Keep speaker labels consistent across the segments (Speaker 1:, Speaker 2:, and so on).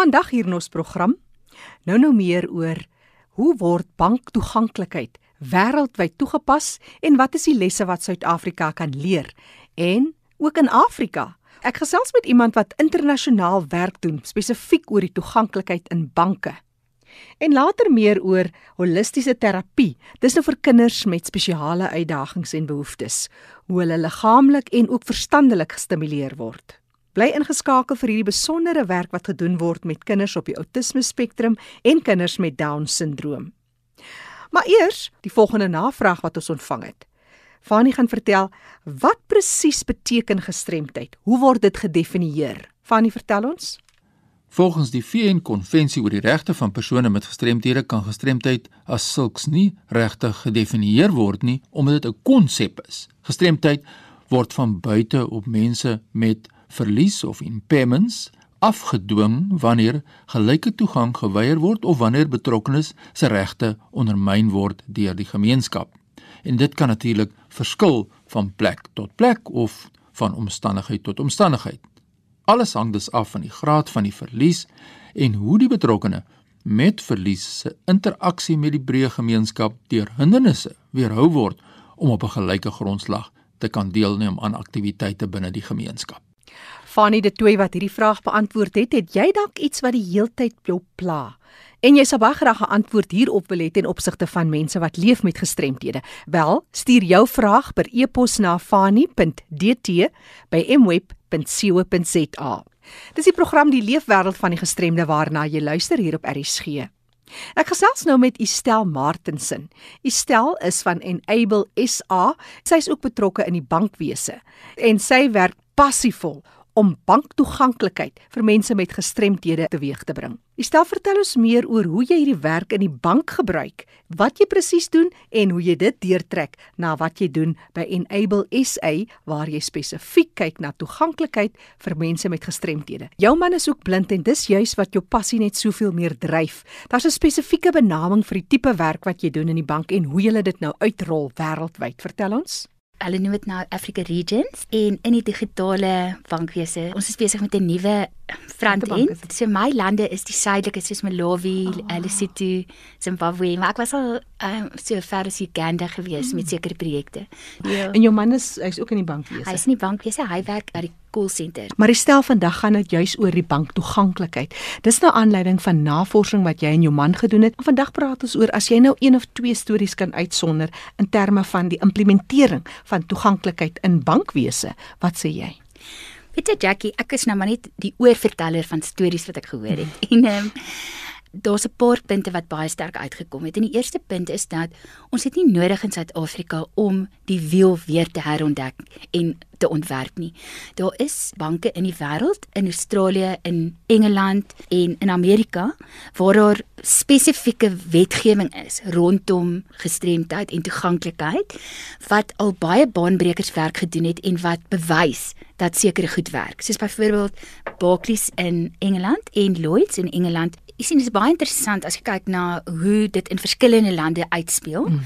Speaker 1: Vandag hier in ons program nou nou meer oor hoe word banktoeganklikheid wêreldwyd toegepas en wat is die lesse wat Suid-Afrika kan leer en ook in Afrika. Ek gesels met iemand wat internasionaal werk doen spesifiek oor die toeganklikheid in banke. En later meer oor holistiese terapie. Dis nou vir kinders met spesiale uitdagings en behoeftes, hoe hulle liggaamlik en ook verstandelik gestimuleer word. Bly ingeskakel vir hierdie besondere werk wat gedoen word met kinders op die outisme spektrum en kinders met down syndroom. Maar eers, die volgende navraag wat ons ontvang het. Fanie gaan vertel wat presies beteken gestremdheid. Hoe word dit gedefinieer? Fanie, vertel ons.
Speaker 2: Volgens die VN-konvensie oor die regte van persone met gestremthede kan gestremdheid as sulks nie regtig gedefinieer word nie omdat dit 'n konsep is. Gestremdheid word van buite op mense met verlies of impairments afgedwing wanneer gelyke toegang geweier word of wanneer betrokkenes se regte ondermyn word deur die gemeenskap. En dit kan natuurlik verskil van plek tot plek of van omstandigheid tot omstandigheid. Alles hang dus af van die graad van die verlies en hoe die betrokkene met verlies se interaksie met die breë gemeenskap deur hindernisse weerhou word om op 'n gelyke grondslag te kan deelneem aan aktiwiteite binne die gemeenskap.
Speaker 1: Fanny de Tooi wat hierdie vraag beantwoord het, het jy dalk iets wat die heeltyd jou pla? En jy sou baie graag 'n antwoord hierop wil hê ten opsigte van mense wat leef met gestremthede. Wel, stuur jou vraag per e-pos na fani.dt@mweb.co.za. Dis die program Die Leefwêreld van die Gestremde waarna jy luister hier op RSG. Ek gesels nou met Estel Martensen. Estel is van Enable SA. Sy is ook betrokke in die bankwese en sy werk passievol om banktoeganklikheid vir mense met gestremthede teweeg te bring. Stel vertel ons meer oor hoe jy hierdie werk in die bank gebruik, wat jy presies doen en hoe jy dit deurtrek na wat jy doen by Enable SA waar jy spesifiek kyk na toeganklikheid vir mense met gestremthede. Jou man is ook blind en dis juis wat jou passie net soveel meer dryf. Daar's 'n spesifieke benaming vir die tipe werk wat jy doen in die bank en hoe jy dit nou uitrol wêreldwyd. Vertel ons
Speaker 3: hulle noem dit nou Africa Regions en in die digitale bankwese. Ons is besig met 'n nuwe front-end. So my lande is die suidelike soos Malawi, oh. Lesotho, Zimbabwe, maar ek was al um, so ver as Uganda gewees mm. met sekere projekte.
Speaker 1: Ja. En jou man is hy's ook in die bankwese.
Speaker 3: Hy's in die bankwese, hy werk by die call center.
Speaker 1: Maar stel vandag gaan dit juis oor die banktoeganklikheid. Dis nou aanleiding van navorsing wat jy en jou man gedoen het. Vandag praat ons oor as jy nou een of twee stories kan uitsonder in terme van die implementering van toeganklikheid in bankwese. Wat sê jy?
Speaker 3: Weet jy Jackie, ek is nou maar net die oorverteller van stories wat ek gehoor het. En ehm um, daar's 'n paar punte wat baie sterk uitgekom het. En die eerste punt is dat ons het nie nodig in Suid-Afrika om die wiel weer te herontdek en te ontwerp nie. Daar is banke in die wêreld, in Australië, in Engeland en in Amerika waar daar spesifieke wetgewing is rondom gestremdheid en toeganklikheid wat al baie baanbrekers werk gedoen het en wat bewys dat sekere goed werk. Soos byvoorbeeld Barclays in Engeland en Lloyds in Engeland Jy sien dit is baie interessant as jy kyk na hoe dit in verskillende lande uitspeel. Mm.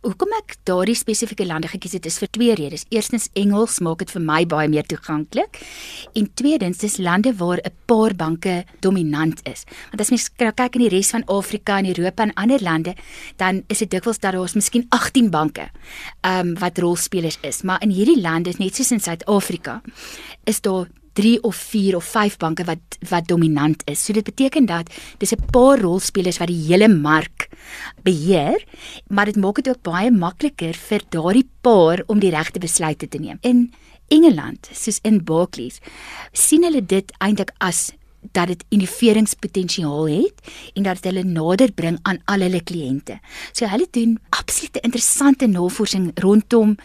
Speaker 3: Hoekom ek daardie spesifieke lande gekies het is vir twee redes. Eerstens Engels maak dit vir my baie meer toeganklik en tweedens dis lande waar 'n paar banke dominant is. Want as mens kyk in die res van Afrika en Europa en ander lande, dan is dit dikwels dat daar is miskien 18 banke ehm um, wat rolspelers is, maar in hierdie lande, net soos in Suid-Afrika, is daar 3 of 4 of 5 banke wat wat dominant is. So dit beteken dat dis 'n paar rolspelers wat die hele mark beheer, maar dit maak dit ook baie makliker vir daardie paar om die regte besluite te neem. In Engeland, soos in Barclays, sien hulle dit eintlik as dat dit innoveringspotensiaal het en dat dit hulle nader bring aan al hulle kliënte. So hulle doen absolute interessante navorsing rondom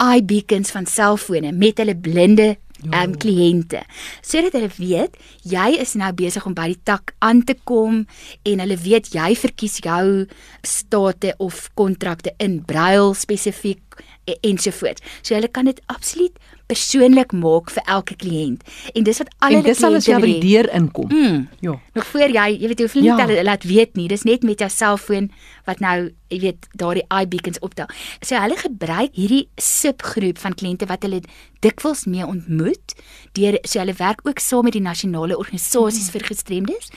Speaker 3: iBeacons van selfone met hulle blinde um kliënte. Sodat hulle weet jy is nou besig om by die tak aan te kom en hulle weet jy verkies jou state of kontrakte in braille spesifiek e, ensovoorts. So hulle kan dit absoluut persoonlik maak vir elke kliënt. En dis wat alle
Speaker 1: En dis al as jy by die deur inkom.
Speaker 3: Mm.
Speaker 1: Ja.
Speaker 3: Nog voor jy, jy weet jy hoef nie
Speaker 1: Ja.
Speaker 3: te laat weet nie. Dis net met jou selfoon wat nou, jy weet, daardie iBeacons optel. So hulle gebruik hierdie subgroep van kliënte wat hulle dikwels mee ontmoet deur so hulle werk ook saam met die nasionale organisasies mm. vir gestremdes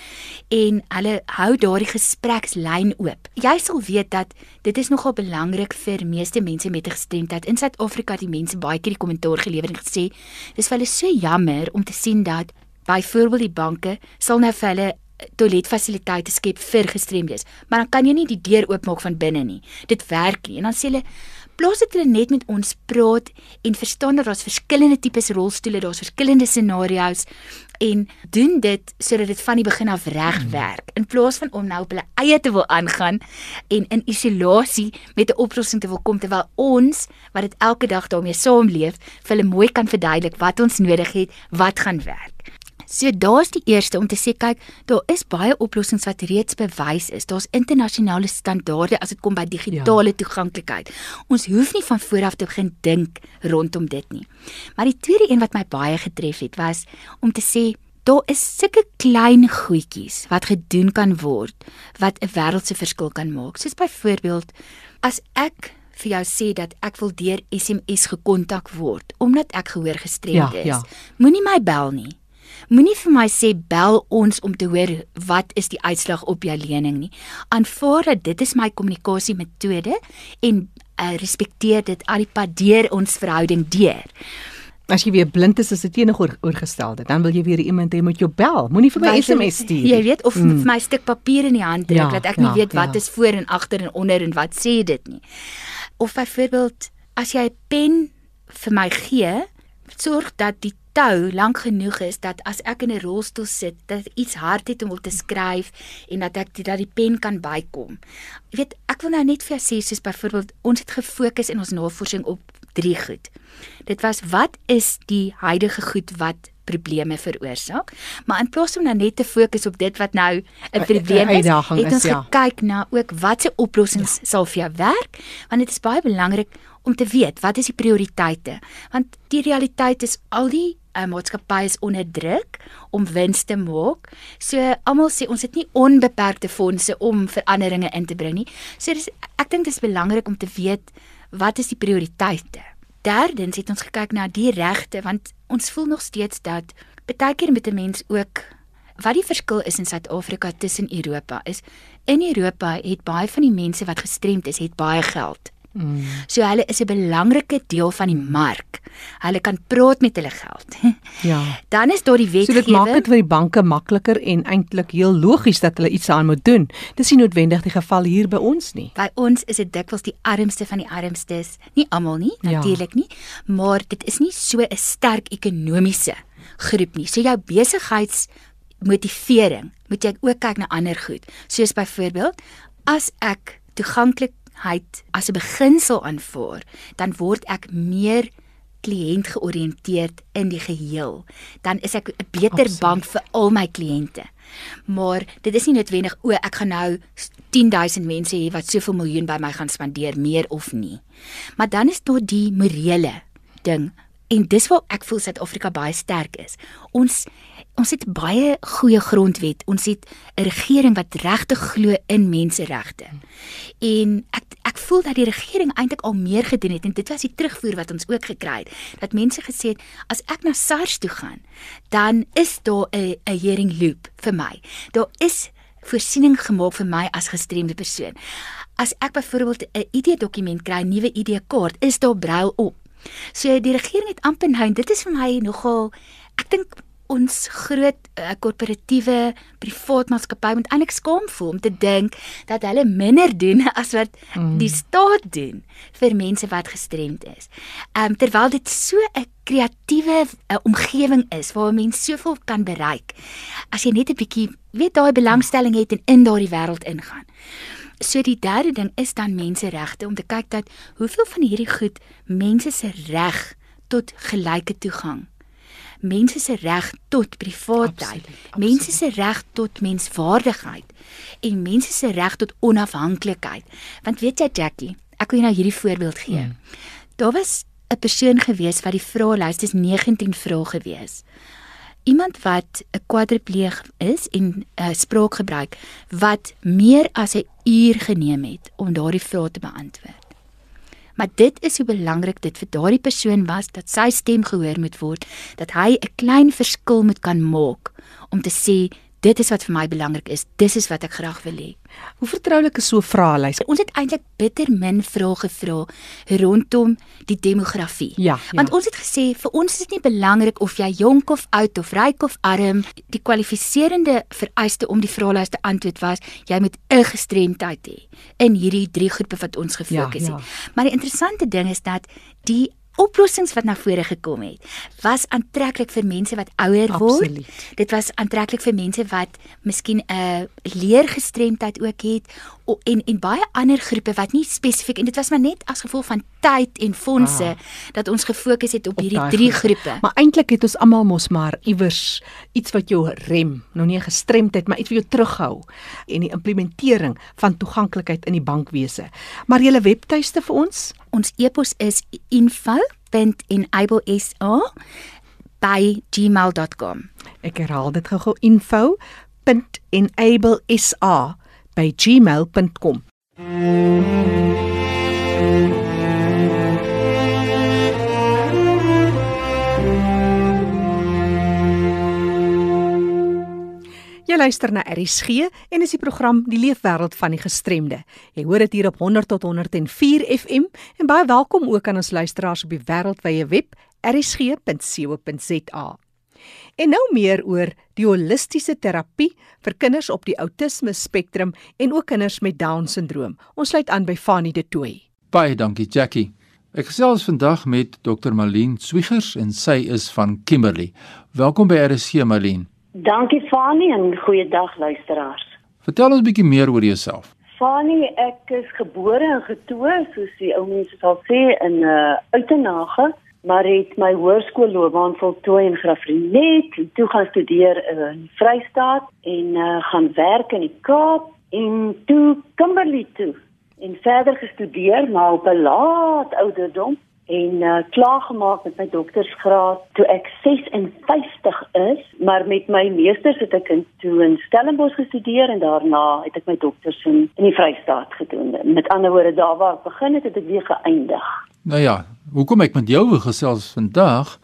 Speaker 3: en hulle hou daardie gesprekslyn oop. Jy sal weet dat dit is nogal belangrik vir meeste mense met 'n gestremdheid. In Suid-Afrika het die mense baie keer die kommentaar gelewer en gesê dis vir hulle so jammer om te sien dat byvoorbeeld die banke sal nou vir hulle toiletfasiliteite skep vir gestremdes, maar dan kan jy nie die deur oopmaak van binne nie. Dit werk nie. En dan sê hulle plaas dit hulle net met ons praat en verstaan dat daar's verskillende tipes rolstoele, daar's verskillende scenario's en doen dit sodat dit van die begin af reg werk in plaas van om nou op hulle eie te wil aangaan en in isolasie met 'n oplossing te wil kom terwyl ons wat dit elke dag daarmee saamleef vir hulle mooi kan verduidelik wat ons nodig het, wat gaan werk. So daar's die eerste om te sê kyk, daar is baie oplossings wat reeds bewys is. Daar's internasionale standaarde as dit kom by digitale ja. toeganklikheid. Ons hoef nie van voor af te begin dink rondom dit nie. Maar die tweede een wat my baie getref het was om te sê daar is sulke klein goedjies wat gedoen kan word wat 'n wêreldse verskil kan maak. Soos byvoorbeeld as ek vir jou sê dat ek wil deur SMS gekontak word omdat ek gehoor gestremd
Speaker 1: Ja,
Speaker 3: is.
Speaker 1: ja.
Speaker 3: Moenie my bel nie. Moenie vir my sê bel ons om te hoor wat is die uitslag op jou lening nie. Aanvaar dat dit is my kommunikasiemetode en uh, respekteer dit al die pad deur ons verhouding deur.
Speaker 1: As jy weer blind is, is dit teenoorgestelde. Dan wil jy weer iemand hê met jou bel. Moenie vir my
Speaker 3: Wyse-
Speaker 1: SMS stuur.
Speaker 3: Jy weet of mm. vir my 'n stuk papier in die hand druk
Speaker 1: Ja,
Speaker 3: dat ek nie
Speaker 1: ja,
Speaker 3: weet wat
Speaker 1: ja.
Speaker 3: is voor en agter en onder en wat sê dit nie. Of byvoorbeeld as jy 'n pen vir my gee, sorg dat die tou lank genoeg is dat as ek in 'n rolstoel sit, dat iets hard het om op te skryf en dat ek dat die pen kan bykom. Jy weet, ek wil nou net vir jou sê soos byvoorbeeld ons het gefokus in ons navorsing op drie goed. Dit was wat is die huidige goed wat probleme veroorsaak? Maar in plaas om nou net te fokus op dit wat nou 'n probleem is, het
Speaker 1: is,
Speaker 3: ons
Speaker 1: ja.
Speaker 3: gekyk na ook watse oplossings ja. sal vir jou werk, want dit is baie belangrik om te weet wat is die prioriteite? Want die realiteit is al die uh, maatskappye is onder druk om wins te maak. So almal sê ons het nie onbeperkte fondse om veranderinge in te bring nie. So dis ek dink dit is belangrik om te weet wat is die prioriteite. Derdens het ons gekyk na die regte want ons voel nog steeds dat baie keer met 'n mens ook wat die verskil is in Suid-Afrika tussen Europa is in Europa het baie van die mense wat gestremd is, het baie geld.
Speaker 1: Mm.
Speaker 3: So hulle is 'n belangrike deel van die mark. Hulle kan praat met hulle geld.
Speaker 1: Ja.
Speaker 3: Dan is daar die
Speaker 1: So dit maak
Speaker 3: wetgewing.
Speaker 1: dit vir die banke makliker en eintlik heel logies dat hulle iets aan moet doen. Dis nie noodwendig die geval hier by ons nie.
Speaker 3: By ons is dit dikwels die armste van die armstes. Nie almal nie,
Speaker 1: Ja.
Speaker 3: natuurlik nie, maar dit is nie so 'n sterk ekonomiese groep nie. So jou besigheidsmotivering moet jy ook kyk na ander goed. Soos byvoorbeeld, as ek toeganklikheid as 'n beginsel aanvaar, dan word ek meer kliënt georiënteerd in die geheel, dan is ek 'n beter
Speaker 1: Absoluut.
Speaker 3: bank vir al my kliënte. Maar dit is nie noodwendig o, ek gaan nou 10000 mense hê wat soveel miljoen by my gaan spandeer, meer of nie. Maar dan is daar die morele ding en dis waar ek voel Suid-Afrika baie sterk is. Ons ons het baie goeie grondwet. Ons het 'n regering wat regtig glo in menseregte. En ek ek voel dat die regering eintlik al meer gedoen het en dit was die terugvoer wat ons ook gekry het. Dat mense gesê het as ek na SARS toe gaan, dan is daar 'n 'n hearing loop vir my. Daar is voorsiening gemaak vir my as gestremde persoon. As ek byvoorbeeld 'n ID-dokument kry, 'n nuwe ID-kaart, is daar brail op. So die regering het amper nou en dit is vir my nogal ek dink ons groot uh, korporatiewe privaat maatskappy moet eintlik skaam voel om te dink dat hulle minder doen as wat mm. die staat doen vir mense wat gestremd is. Ehm um, terwyl dit so 'n kreatiewe uh, omgewing is waar mense soveel kan bereik. As jy net 'n bietjie weet daai belangstelling het en in daardie wêreld ingaan. So die derde ding is dan menseregte om te kyk dat hoeveel van hierdie goed mense se reg tot gelyke toegang mense se reg tot privaatheid, mense se reg tot menswaardigheid en mense se reg tot onafhanklikheid. Want weet jy Jackie, ek wil jou nou hierdie voorbeeld gee.
Speaker 1: Mm.
Speaker 3: Daar was 'n persoon gewees wat die vraelys dis 19 vrae gewees. Iemand wat 'n kwadripleeg is en uh, spraak gebruik wat meer as 'n uur geneem het om daardie vrae te beantwoord. Maar dit is hoe belangrik dit vir daardie persoon was dat sy stem gehoor moet word, dat hy 'n klein verskil moet kan maak om te sê dit is wat vir my belangrik is. Dis is wat ek graag wil hê.
Speaker 1: Hoe vertroulik is so 'n vraelys?
Speaker 3: Ons het eintlik bitter min vrae gevra rondom die demografie.
Speaker 1: Ja, ja.
Speaker 3: Want ons het gesê vir ons is dit nie belangrik of jy jonk of oud of ryk of arm, die kwalifiserende vereiste om die vraelys te antwoord was jy moet 'n gestremdheid hê in hierdie drie groepe wat ons gefokus ja, ja. het. Maar die interessante ding is dat die oplossings wat na vore gekom het, was aantreklik vir mense wat ouer word. Absoluut. Dit was aantreklik vir mense wat miskien 'n leergestremdheid ook het en en baie ander groepe wat nie spesifiek en dit was maar net as gevolg van tyd en fondse ah, dat ons gefokus het op, op hierdie drie groepe. groepe.
Speaker 1: Maar eintlik het ons almal mos maar iewers iets wat jou rem, nou nie 'n gestremdheid, maar iets wat jou terughou en die implementering van toeganklikheid in die bankwese. Maar julle webtuiste vir ons?
Speaker 3: Ons e-pos is info.enablesa@gmail.com.
Speaker 1: Ek herhaal dit gou-gou info.enablesa@gmail.com. Jy luister na RSG en is die program Die Leefwêreld van die Gestremde. Jy hoor dit hier op 100 tot 104 FM en baie welkom ook aan ons luisteraars op die wêreldwye web rsg.co.za. En nou meer oor die holistiese terapie vir kinders op die outisme spektrum en ook kinders met down-sindroom. Ons sluit aan by Fanie De Tooy.
Speaker 2: Baie dankie Jackie. Ek gesels vandag met Dr. Malien Swiegers en sy is van Kimberley. Welkom by RSG Malien.
Speaker 4: Dankie Fani en goeiedag luisteraars.
Speaker 2: Vertel ons 'n bietjie meer oor jouself.
Speaker 4: Fani, ek is gebore en getoe, soos die ou mense sal sê in 'n uh, uitenage, maar het my hoërskoolloopbaan voltooi in Graafrenet en toe gaan studeer in Vrystaat en uh, gaan werk in die Kaap en toe Kimberley toe en verder gestudeer maar op 'n laat ouderdom en uh, klaar gemaak met my doktorsgraad toe ek 56 is, maar met my meesters het ek in toe in Stellenbosch gestudeer en daarna het ek my doktors in, in die Vrystaat gedoen. Met ander woorde, daar waar ek begin het, het ek weer geëindig.
Speaker 2: Nou ja, hoekom ek met jou gesels vandag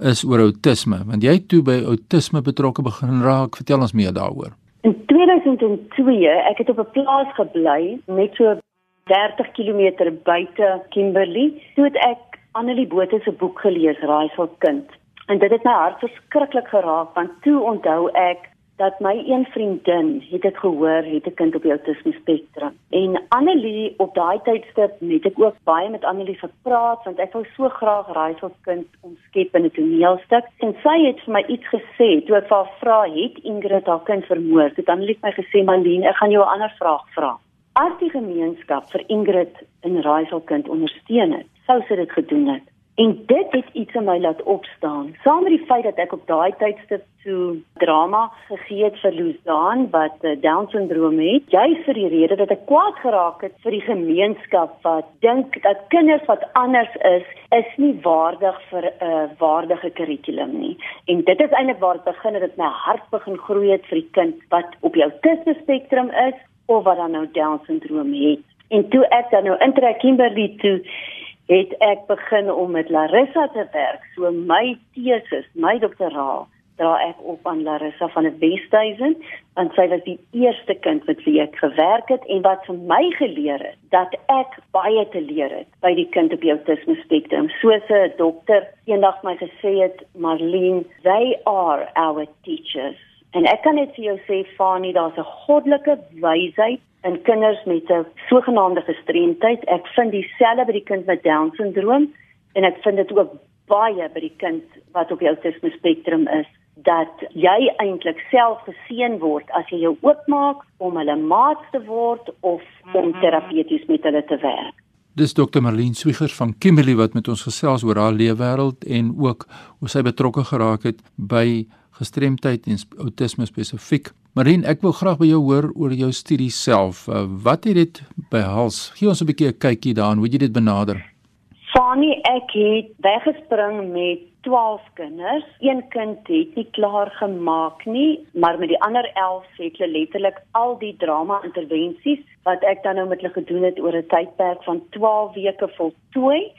Speaker 2: is oor outisme, want jy het toe by outisme betrokke begin raak. Vertel ons meer daaroor.
Speaker 4: In 2002, ek het op 'n plaas gebly net so 30 km buite Kimberley. Toe het ek Annelie Botha se boek gelees, Raaisel kind. En dit het my hart verskriklik geraak want toe onthou ek dat my een vriendin het dit gehoor, het 'n kind op die autisme spektrum. En Annelie op daai tydstip het ek ook baie met Annelie gepraat want ek wou so graag Raaisel kind omskep in 'n toneelstuk. En sy het vir my iets gesê toe ek haar vra, "Het Ingrid haar kind vermoor?" Toe het Annelie my gesê, "Malien, ek gaan jou 'n ander vraag vra." As die gemeenskap vir Ingrid en Raaiselkind ondersteun het, sou sy dit gedoen het. En dit het iets in my laat opstaan. Saam met die feit dat ek op daai tydstip so drama gegee het vir Luzaan wat uh, Down syndroom het, jy vir die rede dat ek kwaad geraak het vir die gemeenskap wat dink dat kinders wat anders is, is nie waardig vir 'n uh, waardige kurrikulum nie. En dit is eintlik waar dit begin het dat my hart begin groei het vir die kind wat op die autisme spektrum is of wat dan nou Down syndroom het. En toe ek dan nou intrek Kimberley toe het ek begin om met Larissa te werk. So my teses, my doktoraal dra ek op aan Larissa van die Westhuizen want sy was die eerste kind met wie ek gewerk het en wat vir my geleer het dat ek baie te leer het by die kind op die autisme spektrum. Soos 'n dokter eendag my gesê het, Marlene, they are our teachers. En ek kan net vir jou sê Fani, daar's 'n goddelike wysheid in kinders met 'n sogenaamde gestremdheid. Ek vind dieselfde by die kind met Down syndroom en ek vind dit ook baie by die kind wat op die autisme spektrum is dat jy eintlik self geseën word as jy jou oopmaak om hulle maat te word of om mhm. terapeuties met hulle te werk.
Speaker 2: Dis Dr. Marlene Swiegers van Kimberley wat met ons gesels oor haar leefwêreld en ook hoe sy betrokke geraak het by gestremdheid en outisme spesifiek. Marien, ek wil graag by jou hoor oor jou studie self. Uh, wat het dit behels? Gee ons 'n bietjie 'n kykie daarin hoe jy dit benader.
Speaker 4: Fanny, ek het weggespring met 12 kinders. Een kind het nie klaar gemaak nie, maar met die ander 11 het hulle letterlik al die drama intervensies wat ek dan nou met hulle gedoen het oor 'n tydperk van 12 weke voltooi.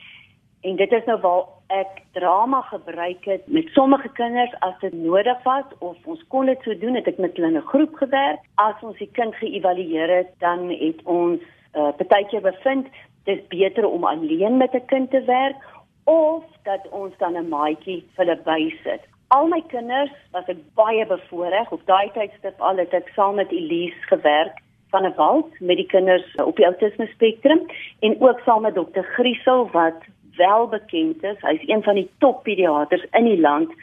Speaker 4: En dit is nou waar ek drama gebruik het met sommige kinders as dit nodig was of ons kon dit so doen het ek met hulle in 'n groep gewerk. As ons die kind geëvalueer het, dan het ons uh, partykeer bevind dis beter om alleen met 'n kind te werk of dat ons dan 'n maatjie vir hulle bysit. Al my kinders was ek baie bevoorreg op daai tydstip al het ek saam met Elise gewerk van 'n wald met die kinders op die autisme spektrum en ook saam met dokter Griesel wat wel bekend is. Hy's een van die top pediaters in die land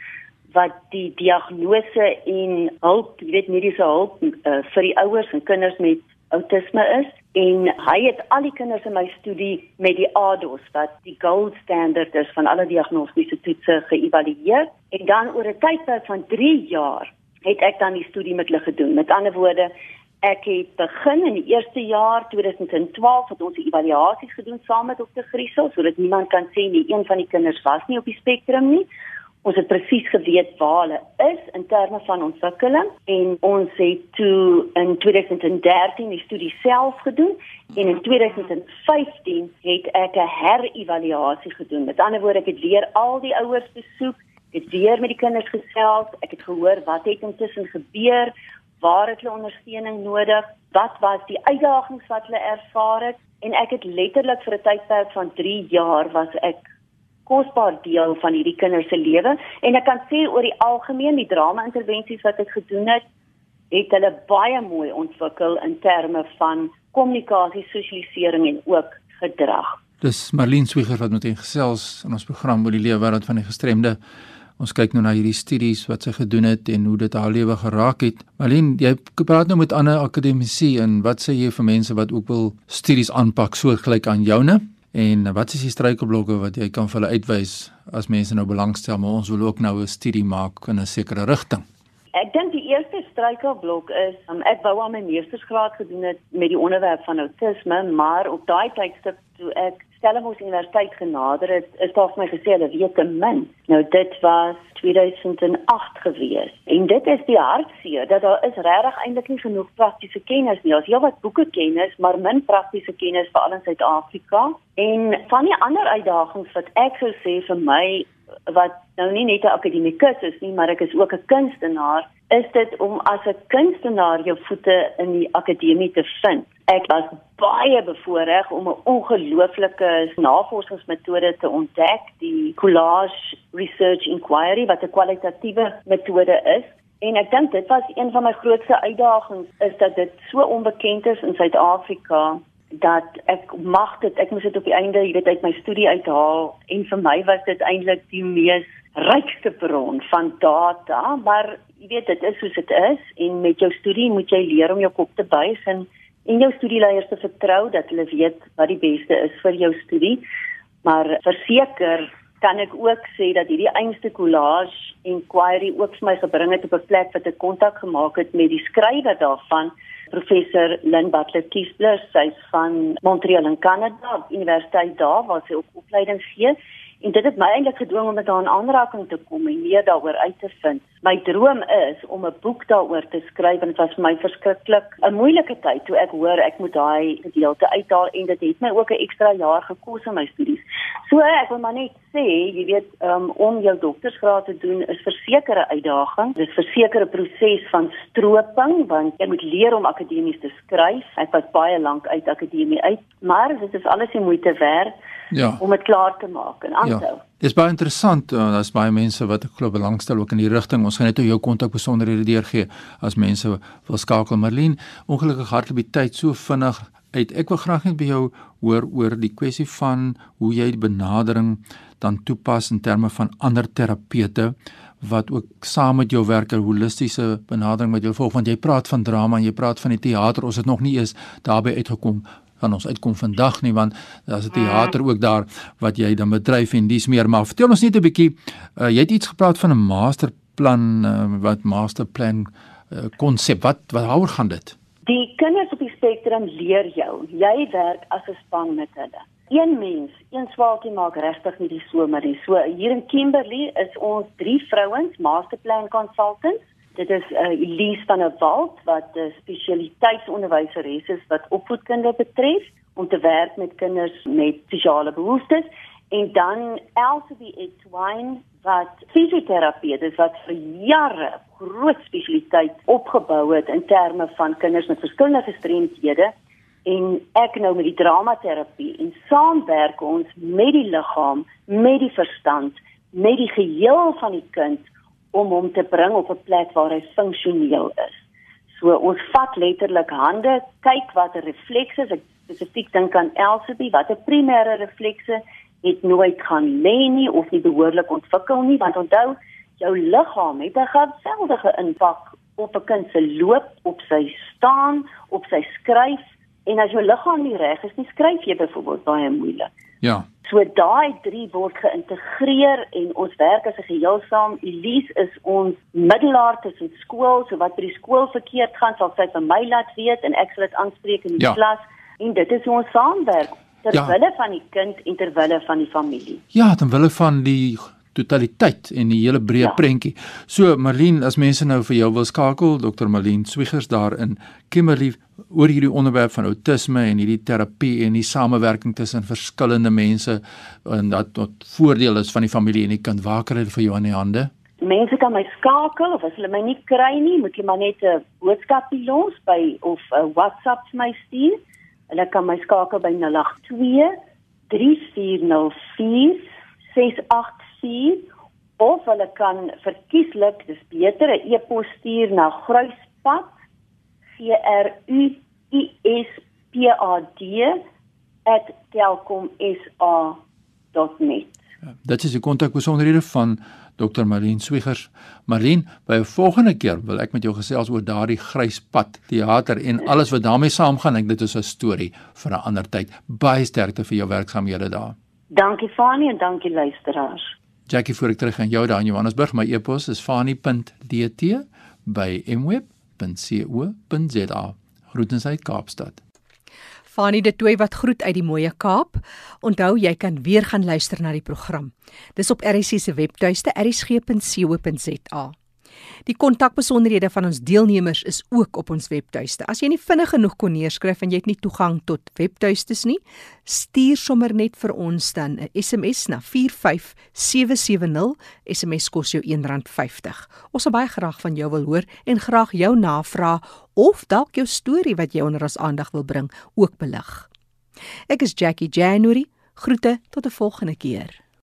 Speaker 4: wat die diagnose en hulp, jy weet mediese hulp uh, vir die ouers en kinders met autisme is. En hy het al die kinders in my studie met die ADOS wat die gold standard is van alle diagnostiese toetse geëvalueer. En dan oor 'n tydperk van 3 jaar het ek dan die studie met hulle gedoen. Met ander woorde ek het begin in die eerste jaar 2012 het ons evaluasies gedoen saam met dokter Griesel sodat niemand kan sê nie een van die kinders was nie op die spektrum nie Ons het presies geweet waar hulle is in terme van ontwikkeling en ons het toe in 2013 die studie self gedoen en in 2015 het ek 'n herëvaluasie gedoen. Met ander woorde, ek het weer al die ouers besoek, ek het weer met die kinders gesels, ek het gehoor wat het intussen gebeur, waar het hulle ondersteuning nodig, wat was die uitdagings wat hulle ervaar het en ek het letterlik vir 'n tydperk van 3 jaar was ek kosbaar deel van hierdie kinders se lewe en ek kan sê oor die algemeen die drama intervensies wat ek gedoen het het hulle baie mooi ontwikkel in terme van kommunikasie, sosialisering en ook gedrag.
Speaker 2: Dis Marlene Swiger wat met gesels in ons program oor die lewe wêreld van die gestremde. Ons kyk nou na hierdie studies wat sy gedoen het en hoe dit haar lewe geraak het. Marlene, jy praat nou met ander akademici en wat sê jy vir mense wat ook wil studies aanpak soortgelyk aan joune? En wat is die struikelblokke wat jy kan vir hulle uitwys as mense nou belangstel, maar ons wil ook nou 'n studie maak in 'n sekere rigting?
Speaker 4: Ek dink die eerste struikelblok is um, ek wou aan my meestersgraad gedoen het met die onderwerp van autisme, maar op daai tydstip toe ek Stellenbosch Universiteit genader het, is daar vir my gesê hulle weet te min. Nou dit was 2008 gewees. En dit is die hartseer dat daar is regtig eintlik nie genoeg praktiese kennis nie. Ons het wat boeke kennis, maar min praktiese kennis veral in Suid-Afrika. En van die ander uitdagings wat ek sou sê vir my wat nou nie net 'n akademikus is nie, maar ek is ook 'n kunstenaar, is dit om as 'n kunstenaar jou voete in die akademie te vind. Ek was baie bevoorreg om 'n ongelooflike navorsingsmetode te ontdek, die collage research inquiry wat 'n kwalitatiewe metode is. En ek dink dit was een van my grootste uitdagings is dat dit so onbekend is in Suid-Afrika dat ek mag dit ek moes dit op die einde jy weet uit my studie uithaal en vir my was dit eintlik die mees rykste bron van data maar jy weet dit is soos dit is en met jou studie moet jy leer om jou kop te buig en en jou studieleiers te vertrou dat hulle weet wat die beste is vir jou studie. Maar verseker kan ek ook sê dat hierdie einste collage inquiry ook vir my gebring het op 'n plek wat ek kontak gemaak het met die skrywer daarvan, professor Lynn Butler Kiesler, sy's van Montreal in Kanada, universiteit daar waar sy ook opleiding gee. En dit het my eintlik gedwing om met haar in aanraking te kom en meer daaroor uit te vind. My droom is om 'n boek daaroor te skryf en dit was vir my verskriklik 'n moeilike tyd toe ek hoor ek moet daai gedeelte uithaal en dit het my ook 'n ekstra jaar gekos in my studies. So ek wil maar net sê, jy weet, um, om jou doktorsgraad te doen is versekerde uitdaging. Dit is versekerde proses van stroping want jy moet leer om akademies te skryf. Ek was baie lank uit akademie uit, maar dit is alles die moeite werd ja. om dit klaar te maak en aanhou. Ja.
Speaker 2: Dis baie interessant. Uh, Daar's baie mense wat ek glo belangstel ook in die rigting. Ons gaan net jou kontak besonderhede deurgee as mense wil skakel. Marlene, ongelukkig hardloop die tyd so vinnig uit. Ek wil graag net by jou hoor oor die kwessie van hoe jy die benadering dan toepas in terme van ander terapeute wat ook saam met jou werk 'n holistiese benadering met jou volg want jy praat van drama en jy praat van die teater ons het nog nie eens daarbey uitgekom van ons uitkom vandag nie want daar's 'n teater ook daar wat jy dan bedryf en dis meer maar vertel ons net 'n bietjie uh, jy het iets gepraat van 'n masterplan uh, wat masterplan konsep uh, wat wat houer gaan dit
Speaker 4: Die kinders op die spektrum leer jou jy werk as 'n span met hulle een mens, een swaalkie maak regtig nie die somer nie. So hier in Kimberley is ons drie vrouens masterplan consultants. Dit is uh, Elise van der Walt wat 'n uh, spesialiteitsonderwyseres is wat opvoedkunde betref om te werk met kinders met spesiale behoeftes. En dan Elsie Etwine wat fisioterapie is wat vir jare groot spesialiteit opgebou het in terme van kinders met verskillende gestremdhede. En ek nou met die dramaterapie en saamwerk ons met die liggaam, met die verstand, met die geheel van die kind om hom te bring op 'n plek waar hy funksioneel is. So ons vat letterlik hande, kyk wat 'n reflekse is. Ek spesifiek dink aan Elsie, wat 'n primêre reflekse het nooit gaan lê nie of nie behoorlik ontwikkel nie, want onthou, jou liggaam het 'n geweldige impak op 'n kind se loop, op sy staan, op sy skryf En as jou liggaam nie reg is nie, skryf jy byvoorbeeld baie moeilik.
Speaker 2: Ja.
Speaker 4: So daai drie word geïntegreer en ons werk as 'n geheel saam. Elise is ons middelaar tussen skool, so wat by die skool verkeerd gaan, sal sy vir my laat weet en ek sal dit aanspreek in die ja. klas en dit is ons saamwerk ter ja. wille van die kind en ter wille van die familie.
Speaker 2: Ja, ter wille van die totaliteit en die hele breë ja. prentjie. So Marlene, as mense nou vir jou wil skakel, Dr. Marlene Swiggers daar in Kimberley oor hierdie onderwerp van outisme en hierdie terapie en die samewerking tussen verskillende mense en dat tot voordeel is van die familie en die kind. Waar kry hulle vir jou aan die hande?
Speaker 4: Mense kan my skakel of as hulle my nie kry nie, moet jy maar net 'n boodskapie los by of 'n WhatsApp vir my stuur. Hulle kan my skakel by 082 3404 68 stuur of hulle kan verkieslik dis beter 'n e-pos stuur na gruispad g r u i s p a d @telkomsa.net
Speaker 2: ja, Dit is die kontakbesonderhede van Dr. Marlene Swiggers. Marlene, by 'n volgende keer wil ek met jou gesels oor daardie gryspad teater en alles wat daarmee saamgaan. Ek dit is 'n storie vir 'n ander tyd. Baie sterkte vir jou werksaamhede daar.
Speaker 4: Dankie Fanie en dankie luisteraars.
Speaker 2: Jackie voor ek terug aan jou daar in Johannesburg. My e-pos is fani.dt by mweb.co.za. Groetens uit Kaapstad.
Speaker 1: Fani de Tooi wat groet uit die mooi Kaap. Onthou jy kan weer gaan luister na die program. Dis op RSC se webtuiste rsg.co.za. Die kontakbesonderhede van ons deelnemers is ook op ons webtuiste. As jy nie vinnig genoeg kon neerskryf en jy het nie toegang tot webtuistes nie, stuur sommer net vir ons dan 'n SMS na 45770. SMS kos jou R1.50. Ons sal baie graag van jou wil hoor en graag jou navraag of dalk jou storie wat jy onder ons aandag wil bring ook belig. Ek is Jackie January. Groete tot 'n volgende keer.